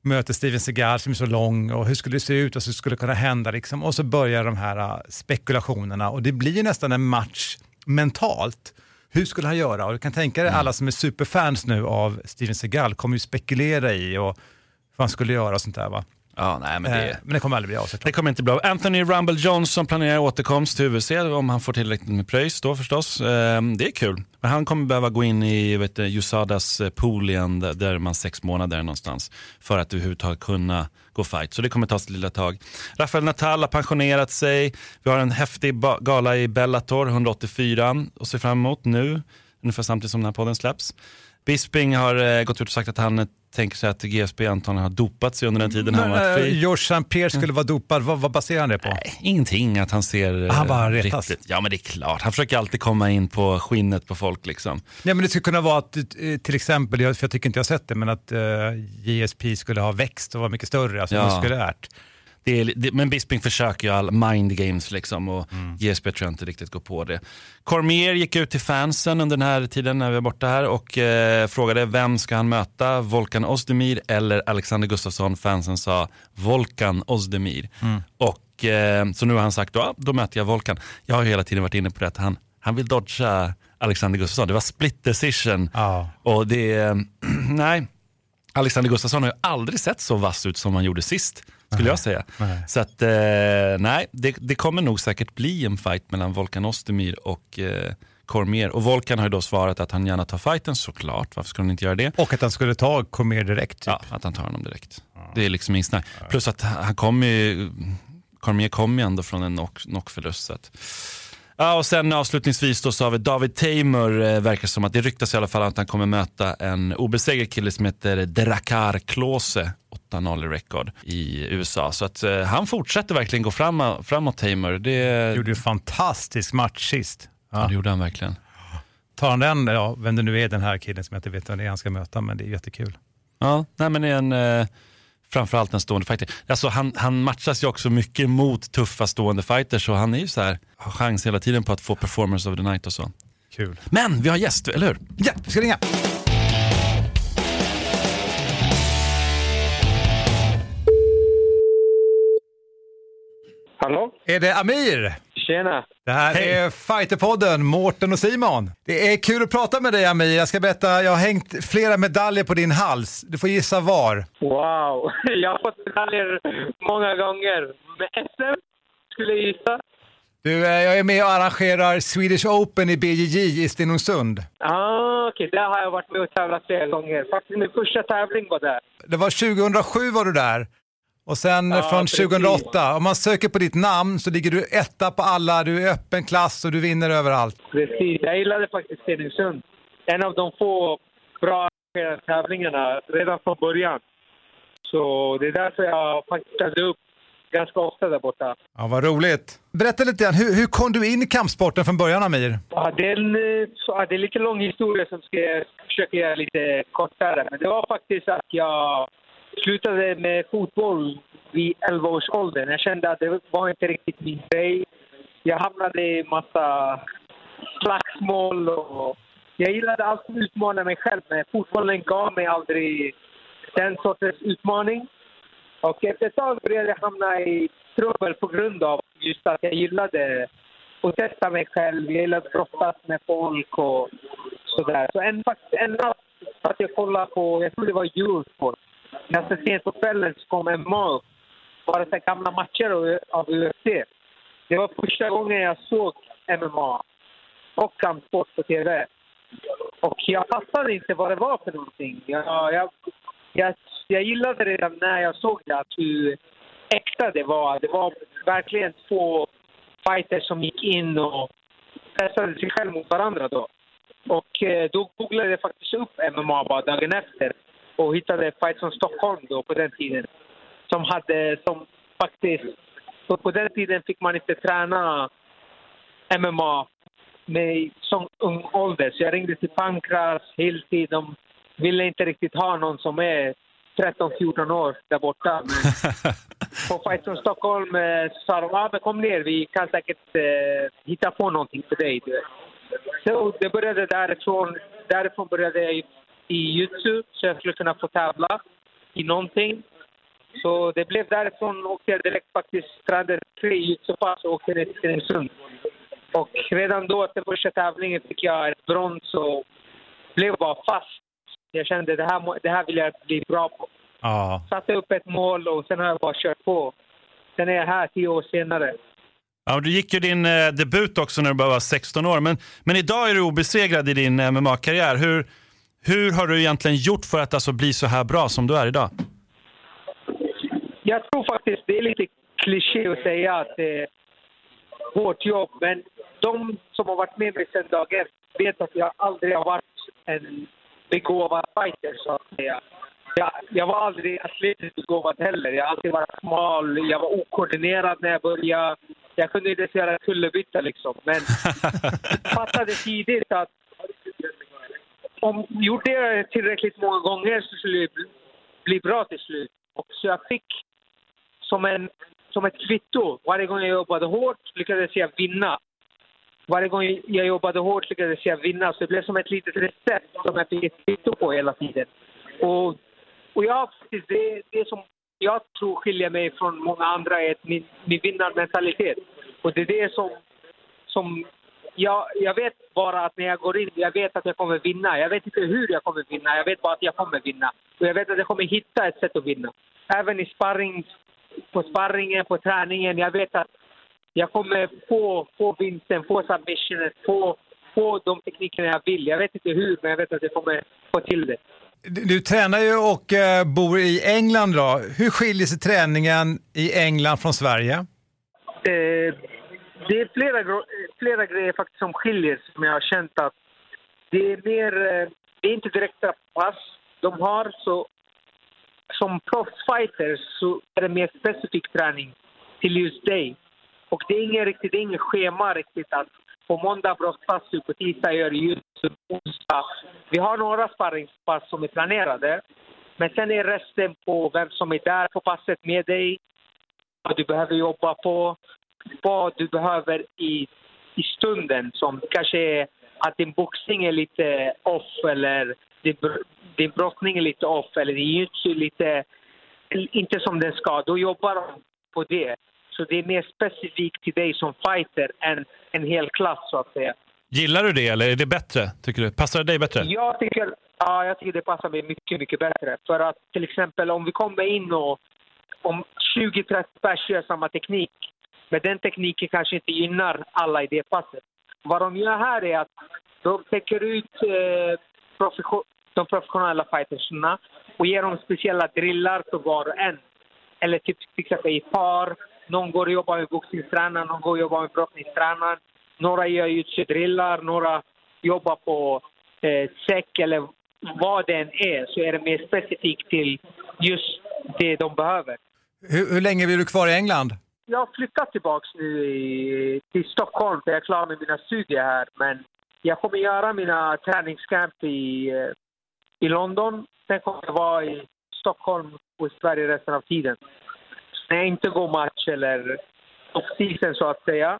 S1: möter Steven Seagal som är så lång och hur skulle det se ut och så skulle det kunna hända liksom. Och så börjar de här uh, spekulationerna och det blir ju nästan en match mentalt. hur skulle han göra? Och du kan tänka dig alla som är superfans nu av Steven Seagal kommer ju spekulera i och vad han skulle göra och sånt där va.
S2: Ja, nej, men
S1: Eh,
S2: det,
S1: men det kommer aldrig bli av såklart.
S2: det kommer inte bli bra. Anthony Rumble Johnson planerar återkomst till UFC om han får tillräckligt med pröjs då förstås. Eh, Det är kul. Men han kommer behöva gå in i vet USADAs eh, pool igen, där- där är man sex månader någonstans, för att överhuvudtaget kunna gå fight. Så det kommer ta ett lilla tag. Rafael Natal har pensionerat sig. Vi har en häftig gala i Bellator 184 och ser fram emot nu, ungefär samtidigt som den här podden släpps. Bisping har eh, gått ut och sagt att han eh, tänker sig att GSP antagligen har dopat sig under den tiden han
S1: Men,
S2: var
S1: eh,
S2: fri.
S1: George St. Pierre skulle vara dopad, vad, vad baserar han det på?
S2: Nej, ingenting att han ser eh,
S1: Han bara retas.
S2: riktigt. Ja men det är klart, han försöker alltid komma in på skinnet på folk liksom.
S1: Nej, men det skulle kunna vara att, eh, till exempel, för jag tycker inte jag har sett det, men att eh, JSP skulle ha växt och vara mycket större, alltså
S2: Ja.
S1: muskulärt.
S2: Det är, det, men Bisping försöker ju all mind games liksom och GSP tror jag inte riktigt går på det. Cormier gick ut till fansen under den här tiden när vi var borta här och eh, frågade vem ska han möta, Volkan Ozdemir eller Alexander Gustafsson. Fansen sa Volkan Ozdemir. Och, eh, så nu har han sagt då, då möter jag Volkan. Jag har ju hela tiden varit inne på det att han, han vill dodga Alexander Gustafsson. Det var split decision.
S1: Ja.
S2: Och det, nej, Alexander Gustafsson har ju aldrig sett så vass ut som han gjorde sist, skulle jag säga.
S1: Nej.
S2: Så att, eh, nej, det, det kommer nog säkert bli en fight mellan Volkan Ozdemir och eh, Cormier. Och Volkan har ju då svarat att han gärna tar fighten, såklart. Varför skulle han inte göra det?
S1: Och att han skulle ta Cormier direkt. Typ.
S2: Ja, att han tar honom direkt. Det är liksom inget snack. Plus att han kommer ju, Cormier kommer ju ändå från en knock- knockförlust. så att- Ja, och sen avslutningsvis då så har vi David Tamer, eh, verkar som att det ryktas i alla fall att han kommer möta en obesegrad kille som heter Drakar Klose, 8-0 i record i USA. Så att eh, han fortsätter verkligen gå fram, framåt Tamer. Det,
S1: Gjorde ju en fantastisk match sist.
S2: ja,
S1: Ja.
S2: det gjorde han verkligen.
S1: Tar han den, ja, vem det nu är den här killen som jag inte vet vem det är han ska möta, men det är jättekul.
S2: Ja, nej men det är en, eh, framförallt en stående fighter. Alltså han, han matchas ju också mycket mot tuffa stående fighters så han är ju så här, har chans hela tiden på att få performance of the night och så.
S1: Kul.
S2: Men vi har gäst, eller hur?
S1: Ja, vi ska ringa.
S10: Hallå?
S1: Är det Amir?
S10: Tjena!
S1: Det här
S2: Hej.
S1: är Fighterpodden, Mårten och Simon. Det är kul att prata med dig Amir. Jag ska berätta, jag har hängt flera medaljer på din hals. Du får gissa var.
S10: Wow! Jag har fått medaljer många gånger. Med SM, skulle jag gissa.
S1: Du, eh, jag är med och arrangerar Swedish Open i BJJ i Stenungsund.
S10: Ah, Okej, där har jag varit med och tävlat flera gånger. Faktiskt min första tävling var där.
S1: Det var 2007 var du där. Och sen
S10: Ja,
S1: från
S10: precis.
S1: 2008, om man söker på ditt namn så ligger du etta på alla, du är öppen klass och du vinner överallt.
S10: Precis. Jag gillade faktiskt Stenungsund. En av de få bra tävlingarna redan från början. Så det är därför jag faktiskt ställde upp ganska ofta där borta.
S1: Ja, vad roligt. Berätta lite grann, hur, hur kom du in i kampsporten från början Amir?
S10: Ja, det, är en, eh, det är lite lång historia som ska jag försöka göra lite kortare. Men det var faktiskt att jag slutade med fotboll vid 11 års ålder. Jag kände att det var inte riktigt min grej. Jag hamnade i massa slagsmål och jag gillade alltid att utmana mig själv. Men fotbollen gav mig aldrig den sortens utmaning. Och efter ett tag började jag hamna i trubbel på grund av just att jag gillade att testa mig själv. Jag gillade att brottas med folk och sådär. Så en, en natt satt jag och kollade på, jag tror det var Eurosport. Ganska sent på kvällen så kom MMA upp. Bara så gamla matcher av- UFC. Det var första gången jag såg MMA och kampsport på TV. Och jag fattade inte vad det var för någonting. Jag, jag, jag, jag gillade redan när jag såg det att hur äkta det var. Det var verkligen två fighters som gick in och pressade sig själv mot varandra då. Och eh, då googlade jag faktiskt upp MMA bara dagen efter och hittade Fight från Stockholm då på den tiden. Som hade, som faktiskt, för på den tiden fick man inte träna MMA med, som ung ålder. Så jag ringde till Pankras, Hilti. De ville inte riktigt ha någon som är 13-14 år där borta. Men på Fight från Stockholm eh, sa de ah, men kom ner, vi kan säkert eh, hitta på någonting för dig. Så det började därifrån. Därifrån började jag i, jujutsu så jag skulle kunna få tävla i någonting. Så det blev därifrån åkte jag direkt faktiskt, tränade tre jujutsu-pass och åkte ner till Stenungsund. Och redan då, efter första tävlingen, fick jag ett brons och blev bara fast. Jag kände det här, det här vill jag bli bra på.
S1: Ja.
S10: Satte upp ett mål och sen har jag bara kört på. Sen är jag här tio år senare.
S2: Ja, du gick ju din eh, debut också när du bara var 16 år, men, men idag är du obesegrad i din MMA-karriär. Hur, hur har du egentligen gjort för att alltså bli så här bra som du är idag?
S10: Jag tror faktiskt det är lite kliché att säga att det är hårt jobb, men de som har varit med mig sedan dag ett vet att jag aldrig har varit en begåvad fighter, så att säga. Jag, jag var aldrig atletiskt begåvad heller. Jag har alltid varit smal, jag var okoordinerad när jag började. Jag kunde inte ens göra kullerbytta liksom, men fattade tidigt att om gjorde jag det tillräckligt många gånger så skulle det bli, bra till slut. Och så jag fick som, en, som ett kvitto. Varje gång jag jobbade hårt lyckades jag vinna. Varje gång jag jobbade hårt lyckades jag vinna. Så det blev som ett litet recept som jag fick ett kvitto på hela tiden. Och, och jag faktiskt, det, det som jag tror skiljer mig från många andra är att min, min vinnarmentalitet. Och det är det som, som jag, jag vet bara att när jag går in, jag vet att jag kommer vinna. Jag vet inte hur jag kommer vinna, jag vet bara att jag kommer vinna. Och jag vet att jag kommer hitta ett sätt att vinna. Även i sparring, på sparringen, på träningen. Jag vet att jag kommer få, få vinsten, få submissionen, få, få de teknikerna jag vill. Jag vet inte hur, men jag vet att jag kommer få till det.
S1: Du, du tränar ju och eh, bor i England då. Hur skiljer sig träningen i England från Sverige?
S10: Eh, det är flera, flera grejer faktiskt som skiljer som jag har känt att det är mer, eh, det är inte direkta pass de har så som proffsfighters så är det mer specifik träning till just dig. Och det är inget riktigt, det är inget schema riktigt att på måndag brottpass du, på tisdag gör du onsdag. Vi har några sparringspass som är planerade. Men sen är resten på vem som är där på passet med dig, vad du behöver jobba på, vad du behöver i, i stunden som kanske är att din boxning är lite off eller din, din brottning är lite off eller din jujutsu är lite inte som den ska. Då jobbar de på det. Så det är mer specifikt till dig som fighter än en hel klass så att säga.
S2: Gillar du det eller är det bättre, tycker du? Passar det dig bättre?
S10: Jag tycker, ja, jag tycker det passar mig mycket, mycket bättre. För att till exempel om vi kommer in och om 20-30 pers gör samma teknik, men den tekniken kanske inte gynnar alla i det passet. Vad de gör här är att de täcker ut eh, profession, de professionella fightersna och ger dem speciella drillar för var och en. Eller typ till exempel i par. Någon går och jobbar med boxningstränaren, någon går och jobbar med brottningstränaren. Några gör jujutsu-drillar, några jobbar på eh, säck eller vad det än är så är det mer specifikt till just det de behöver.
S1: Hur, hur länge blir du kvar i England?
S10: Jag har flyttat tillbaka nu i, till Stockholm för jag är klar med mina studier här. Men jag kommer göra mina träningscamp i, eh, i London. Sen kommer jag vara i Stockholm och i Sverige resten av tiden. Så när jag inte går match eller off-season så att säga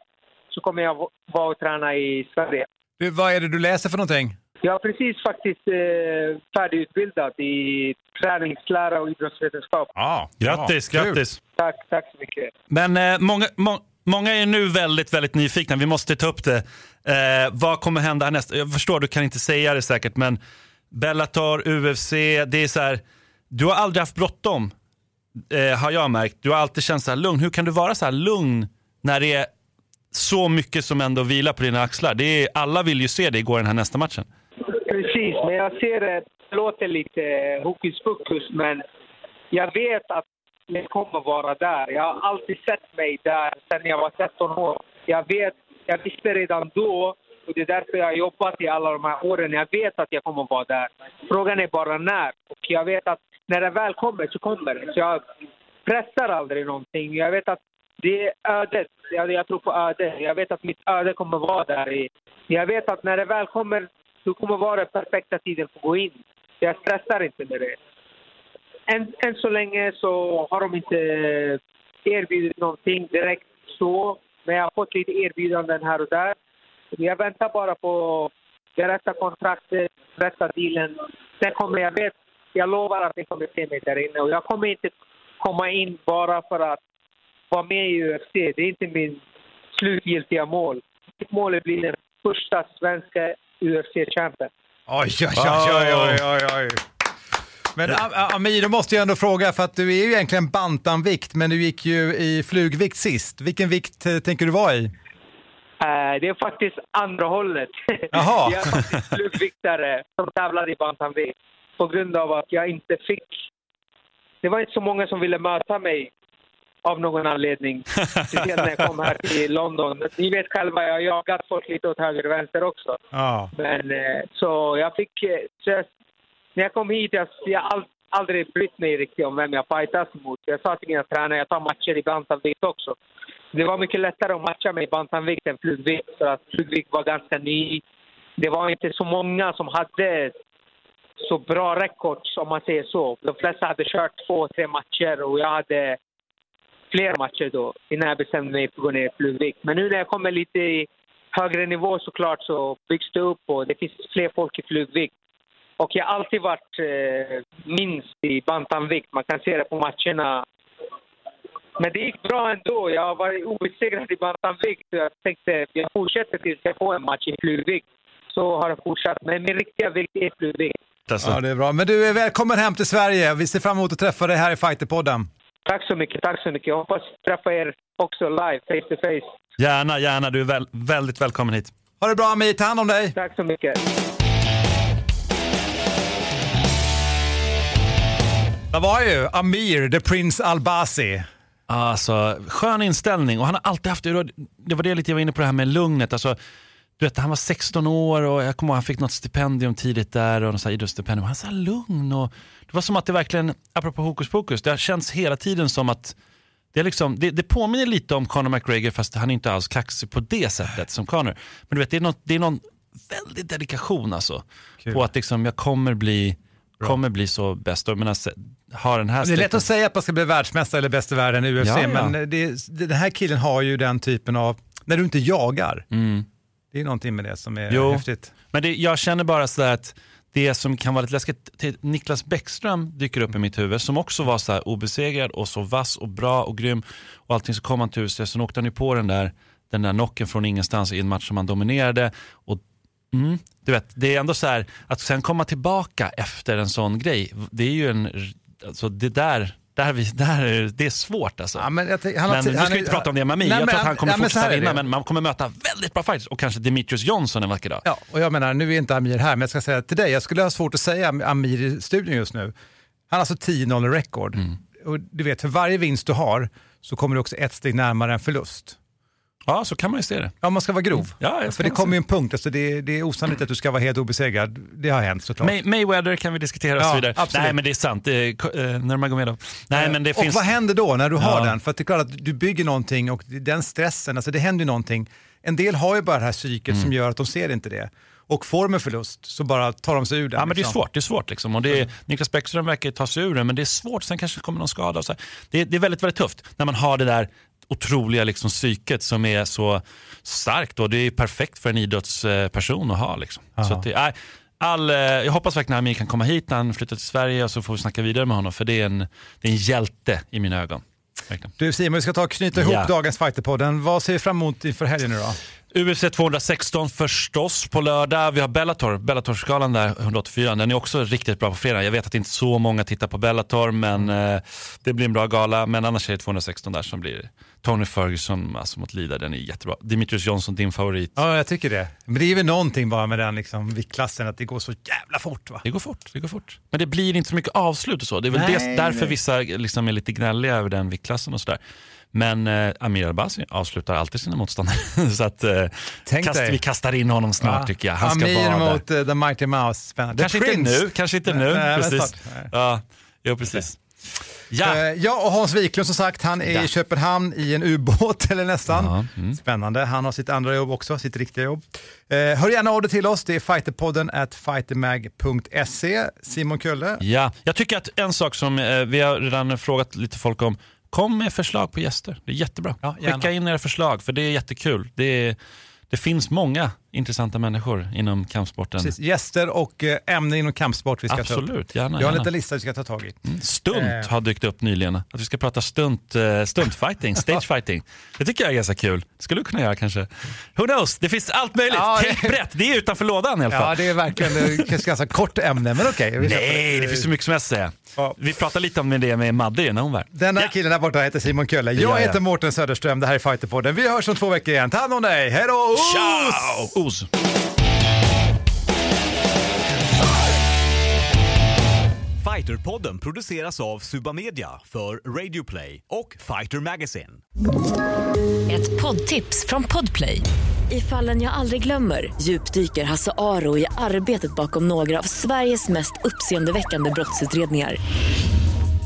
S10: så kommer jag vara och träna i Sverige.
S1: Du, vad är det du läser för någonting?
S10: Jag är precis faktiskt eh, färdigutbildad i träningslära och idrottsvetenskap.
S1: Ja,
S2: Grattis,
S1: kul.
S2: grattis!
S10: Tack, tack så mycket.
S2: Men eh, många, må, många är nu väldigt, väldigt nyfikna. Vi måste ta upp det. Eh, vad kommer hända härnäst? Jag förstår, du kan inte säga det säkert, men Bellator, UFC, det är så här. Du har aldrig haft bråttom, eh, har jag märkt. Du har alltid känt så här lugn. Hur kan du vara så här lugn när det är så mycket som ändå vilar på dina axlar? Det är, alla vill ju se dig gå den här nästa matchen.
S10: Precis, men jag ser det, det låter lite hokus pokus, men jag vet att jag kommer vara där. Jag har alltid sett mig där sedan jag var 13 år. Jag vet, jag visste redan då och det är därför jag har jobbat i alla de här åren. Jag vet att jag kommer vara där. Frågan är bara när. Och jag vet att när det väl kommer så kommer det. Så jag pressar aldrig någonting. Jag vet att det är ödet. Jag, jag tror på ödet. Jag vet att mitt öde kommer vara där. I. Jag vet att när det väl kommer du kommer vara den perfekta tiden för att gå in. Jag stressar inte med det. Än, än så länge så har de inte erbjudit någonting direkt så. Men jag har fått lite erbjudanden här och där. Jag väntar bara på det rätta kontraktet, rätta dealen. Sen kommer jag, vet, jag lovar att ni kommer se mig där inne. Och jag kommer inte komma in bara för att vara med i UFC. Det är inte min slutgiltiga mål. Mitt mål är att bli den första svenska UFC-champion.
S1: Oj, oj, oj, oj, oj, oj. Men Amir, då måste jag ändå fråga, för att du är ju egentligen bantamvikt, men du gick ju i flugvikt sist. Vilken vikt eh, tänker du vara i?
S10: Eh, det är faktiskt andra hållet.
S1: Jaha.
S10: jag är faktiskt flugviktare som tävlar i bantamvikt på grund av att jag inte fick... Det var inte så många som ville möta mig av någon anledning. Speciellt när jag kom här till London. Ni vet själva, jag har jagat folk lite åt höger och vänster också.
S1: Ja.
S10: Men eh, så jag fick... eh, Så jag, när jag kom hit, jag, jag all, aldrig brytt mig riktigt om vem jag fightas mot. Jag sa till mina tränare, jag tar matcher i bantamvikt också. Det var mycket lättare att matcha mig i bantamvikt än flugvikt för att flugvikt var ganska ny. Det var inte så många som hade så bra records om man säger så. De flesta hade kört två, tre matcher och jag hade fler matcher då innan jag bestämde mig för att gå ner i flugvikt. Men nu när jag kommer lite i högre nivå såklart så byggs det upp och det finns fler folk i flugvikt. Och jag har alltid varit eh, minst i bantamvikt. Man kan se det på matcherna. Men det gick bra ändå. Jag har varit obesegrad i bantamvikt. Jag tänkte jag fortsätter tills jag får en match i flugvikt. Så har det fortsatt. Men min riktiga vikt är flugvikt.
S1: Ja, det är bra. Men du är välkommen hem till Sverige. Vi ser fram emot att träffa dig här i Fighterpodden.
S10: Tack så mycket, tack så mycket. Jag hoppas träffa er också live, face to face.
S2: Gärna, gärna. Du är väl, väldigt välkommen hit.
S1: Ha det bra Amir, ta hand om dig.
S10: Tack så mycket.
S1: Det var ju Amir, the Prince Albasi.
S2: Alltså, skön inställning och han har alltid haft det. Det var det lite jag var inne på det här med lugnet. Alltså, du vet, han var 16 år och jag kommer ihåg han fick något stipendium tidigt där och något så här idrottsstipendium. Han var så lugn och det var som att det verkligen, apropå hokus pokus, det har känts hela tiden som att det, är liksom, det, det påminner lite om Conor McGregor fast han är inte alls kaxig på det sättet som Conor. Men du vet, det är, något, det är någon väldig dedikation alltså.
S1: Kul.
S2: På att liksom, jag kommer bli, kommer bli så bäst. Jag menar, ha den här
S1: Det är lätt att säga att man ska bli världsmästare eller bäst i världen i UFC,
S2: Ja, ja.
S1: men det, den här killen har ju den typen av, när du inte jagar, det är någonting med det som är.
S2: Jo.
S1: häftigt.
S2: Men det, jag känner bara sådär att det som kan vara lite läskigt, Niklas Bäckström dyker upp i mitt huvud som också var så här obesegrad och så vass och bra och grym och allting så kom han till UFC sen åkte han ju på den där, den där knocken från ingenstans i en match som han dominerade och mm, du vet, det är ändå så här att sen komma tillbaka efter en sån grej, det är ju en, alltså det där där vi, där, det är svårt alltså.
S1: Ja, men jag tänk- han
S2: men nu
S1: han
S2: ska vi
S1: är-
S2: inte prata om det med mig.
S1: Nej,
S2: Jag tror att
S1: han-
S2: kommer
S1: här
S2: fortsätta
S1: är
S2: vinna,
S1: det.
S2: men man kommer möta väldigt bra fighters och kanske Demetrius Johnson en vacker dag.
S1: Ja, och jag menar, nu är inte Amir här, men jag ska säga till dig, jag skulle ha svårt att säga Amir i studion just nu. Han har alltså 10-0 i rekord.
S2: Mm.
S1: Och du vet, för varje vinst du har så kommer du också ett steg närmare en förlust.
S2: Ja, så kan man ju se det.
S1: Ja, man ska vara grov.
S2: Ja,
S1: för det kommer ju en punkt, alltså det, det är osannolikt att du ska vara helt obesegrad. Det har hänt såklart.
S2: May Mayweather kan vi diskutera och
S1: Ja,
S2: så vidare.
S1: absolut.
S2: Nej men det är sant, det är, eh, Nurmagomedov. Nej men det
S1: och
S2: finns...
S1: vad händer då när du har
S2: Ja.
S1: den? För att det är klart att du bygger någonting och den stressen, alltså det händer ju någonting. En del har ju bara det här psyket
S2: Mm.
S1: som gör att de ser inte det. Och får de en förlust så bara tar de sig ur den.
S2: Ja, men det är
S1: liksom.
S2: svårt. Det är svårt liksom. och det är, Niklas Bäckström verkar ta sig ur det, men det är svårt. Sen kanske det kommer någon skada. Och så. Det, är, det är väldigt, väldigt tufft när man har det där otroliga liksom, psyket som är så starkt. Och det är perfekt för en idrottsperson att ha. Liksom. Så att det, nej, all, eh, jag hoppas verkligen att Amir kan komma hit när han flyttar till Sverige och så får vi snacka vidare med honom. För det är en, det är en hjälte i mina ögon. Verkligen.
S1: Du Simon, vi ska ta och knyta ihop
S2: Ja.
S1: dagens Fighterpodden. Vad ser vi fram emot inför helgen nu då?
S2: UFC 216 förstås på lördag. Vi har Bellator, Bellator-skalan där, 184. Den är också riktigt bra på fredag. Jag vet att inte så många tittar på Bellator, men eh, det blir en bra gala. Men annars är det 216 där som blir Tony Ferguson alltså, mot Lida. Den är jättebra. Demetrius Johnson, din favorit.
S1: Ja, jag tycker det. Men det är väl någonting bara med den liksom, viktklassen, att det går så jävla fort va?
S2: Det går fort, det går fort. Men det blir inte så mycket avslut och så. Det är väl
S1: Nej,
S2: det, därför
S1: nej.
S2: vissa liksom är lite gnälliga över den viktklassen och sådär. Men eh, Amir Albasi avslutar alltid sina motståndare. så att, eh, kast, vi kastar in honom snart
S1: Ja.
S2: tycker jag. Han ska
S1: Amir mot uh, The Mighty Mouse. Spännande.
S2: Kanske inte nu, kanske inte nu.
S1: Nej,
S2: precis.
S1: Nej.
S2: Ja, jo, precis.
S1: Ja.
S2: Ja,
S1: ja, och Hans Wiklund som sagt, han är
S2: Ja.
S1: i Köpenhamn i en ubåt eller nästan.
S2: Ja, mm.
S1: Spännande. Han har sitt andra jobb också, sitt riktiga jobb. Eh, hör gärna av dig till oss, det är fighterpodden at fightermag.se. Simon Kölle.
S2: ja, jag tycker att en sak som eh, vi har redan frågat lite folk om, kom med förslag på gäster. Det är jättebra.
S1: Ja.
S2: Skicka in era förslag för det är jättekul. Det, är, det finns många intressanta människor inom kampsporten.
S1: Precis, gäster och eh, ämnen inom kampsport vi ska ta upp.
S2: Absolut, gärna.
S1: Vi har en liten lista vi ska ta tag i.
S2: Stunt
S1: Eh.
S2: har dykt upp nyligen. Att vi ska prata stunt, uh, stuntfighting, stagefighting. Det tycker jag är ganska kul. Det skulle du kunna göra kanske. Who knows? Det finns allt möjligt.
S1: Ja,
S2: Tänk brett. Det är utanför lådan i alla
S1: Ja,
S2: fall.
S1: det är verkligen ett ganska kort ämne, men okej. på
S2: Nej, det finns så mycket som helst att säga. Vi pratade lite om det med Madde när hon var.
S1: Den här killen där borta heter Simon Kölle. Jag
S2: Ja, ja.
S1: heter Mårten Söderström. Det här är Fighterpodden. Vi hörs om två veckor igen. Ta hand om dig. Hej då!
S2: Ciao! Os.
S3: Fighterpodden produceras av Suba Media för Radio Play och Fighter Magazine.
S9: Ett poddtips från Podplay. I fallen jag aldrig glömmer djupdyker Hasse Aro i arbetet bakom några av Sveriges mest uppseendeväckande brottsutredningar.